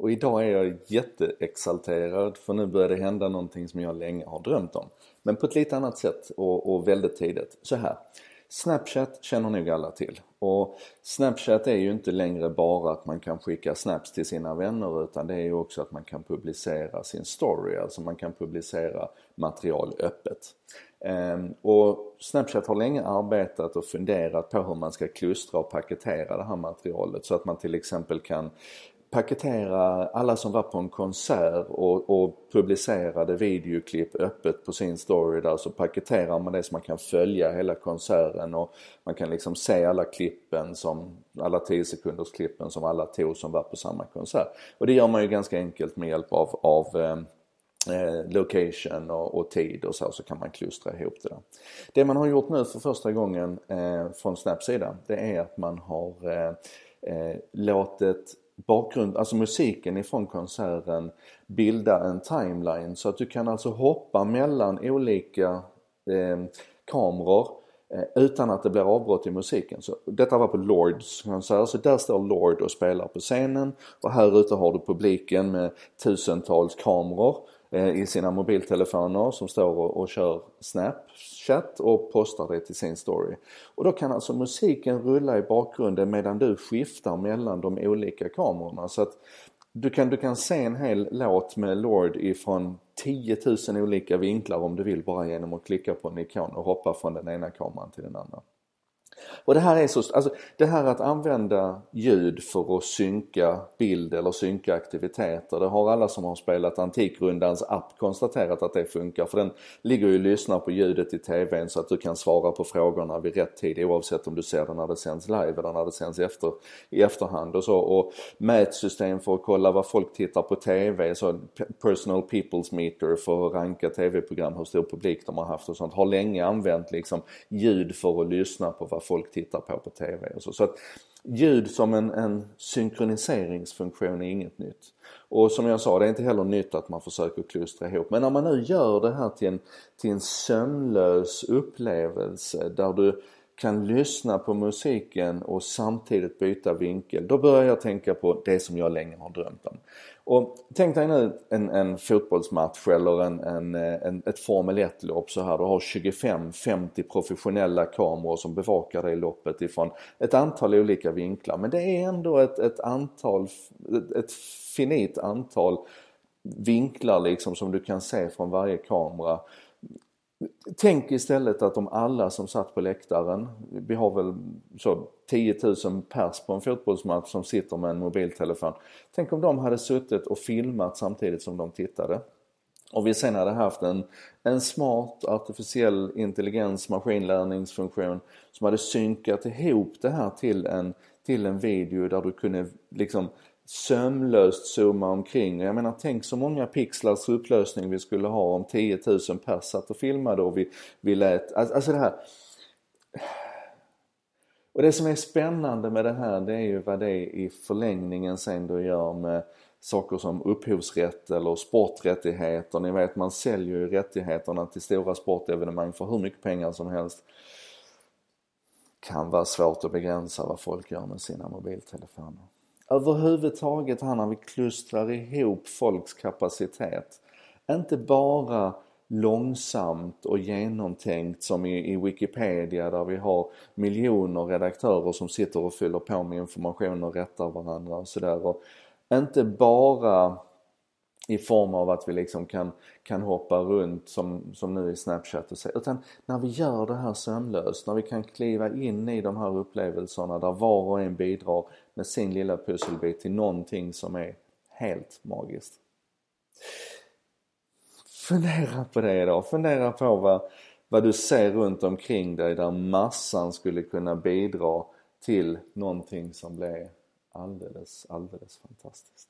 Och idag är jag jätteexalterad för nu börjar det hända någonting som jag länge har drömt om. Men på ett lite annat sätt och, och väldigt tidigt. Så här. Snapchat känner nog alla till. Och Snapchat är ju inte längre bara att man kan skicka snaps till sina vänner utan det är ju också att man kan publicera sin story, alltså man kan publicera material öppet. Ehm, och Snapchat har länge arbetat och funderat på hur man ska klustra och paketera det här materialet så att man till exempel kan paketera alla som var på en konsert och, och publicerade videoklipp öppet på sin story där så paketerar man det så man kan följa hela konserten och man kan liksom se alla klippen som, alla 10 sekunders klippen som alla tog som var på samma konsert. Och det gör man ju ganska enkelt med hjälp av, av eh, eh, location och, och, tid och så, så kan man klustra ihop det där. Det man har gjort nu för första gången eh, från Snaps sida det är att man har eh, eh låtit bakgrund, alltså musiken ifrån konserten bilda en timeline. Så att du kan alltså hoppa mellan olika eh, kameror eh, utan att det blir avbrott i musiken. Så detta var på Lords konsert, så där står Lord och spelar på scenen. Och här ute har du publiken med tusentals kameror. Eh, i sina mobiltelefoner som står och, och kör Snapchat och postar det till sin story. Och då kan alltså musiken rulla i bakgrunden medan du skiftar mellan de olika kamerorna. Så att du kan, du kan se en hel låt med Lord ifrån 10 000 olika vinklar om du vill bara genom att klicka på en ikon och hoppa från den ena kameran till den andra. Och det här är så, alltså det här att använda ljud för att synka bild eller synka aktiviteter. Det har alla som har spelat Antikrundans app konstaterat att det funkar för den ligger ju och lyssnar på ljudet i TVn så att du kan svara på frågorna vid rätt tid oavsett om du ser det när det sänds live eller när det sänds efter, i efterhand och så. Och mätsystem för att kolla vad folk tittar på TV, så personal people's meter för att ranka TV-program, hur stor publik de har haft och sånt. Har länge använt liksom ljud för att lyssna på vad folk tittar på på TV och så. så att ljud som en, en synkroniseringsfunktion är inget nytt. Och som jag sa, det är inte heller nytt att man försöker klustra ihop. Men när man nu gör det här till en, till en sömnlös upplevelse där du kan lyssna på musiken och samtidigt byta vinkel. Då börjar jag tänka på det som jag länge har drömt om. Och tänk dig nu en, en fotbollsmatch eller en, en, en, ett Formel 1-lopp så här. Du har 25-50 professionella kameror som bevakar det loppet ifrån ett antal olika vinklar. Men det är ändå ett, ett antal, ett, ett finit antal vinklar liksom som du kan se från varje kamera. Tänk istället att om alla som satt på läktaren, vi har väl så 10 000 pers på en fotbollsmatch som sitter med en mobiltelefon. Tänk om de hade suttit och filmat samtidigt som de tittade. Och vi sen hade haft en, en smart artificiell intelligens maskinlärningsfunktion som hade synkat ihop det här till en, till en video där du kunde liksom sömlöst zooma omkring. Jag menar tänk så många pixlars upplösning vi skulle ha om 10 000 pers satt och filmade och vi, vi lät, alltså det här. Och det som är spännande med det här det är ju vad det i förlängningen sen då gör med saker som upphovsrätt eller sporträttigheter. Ni vet man säljer ju rättigheterna till stora sportevenemang för hur mycket pengar som helst. Kan vara svårt att begränsa vad folk gör med sina mobiltelefoner överhuvudtaget här när vi klustrar ihop folks kapacitet. Inte bara långsamt och genomtänkt som i, i Wikipedia där vi har miljoner redaktörer som sitter och fyller på med information och rättar varandra och sådär. Inte bara i form av att vi liksom kan, kan hoppa runt som, som nu i Snapchat och så. Utan när vi gör det här sömlöst, när vi kan kliva in i de här upplevelserna där var och en bidrar med sin lilla pusselbit till någonting som är helt magiskt. Fundera på det idag. Fundera på vad, vad du ser runt omkring dig där massan skulle kunna bidra till någonting som blir alldeles, alldeles fantastiskt.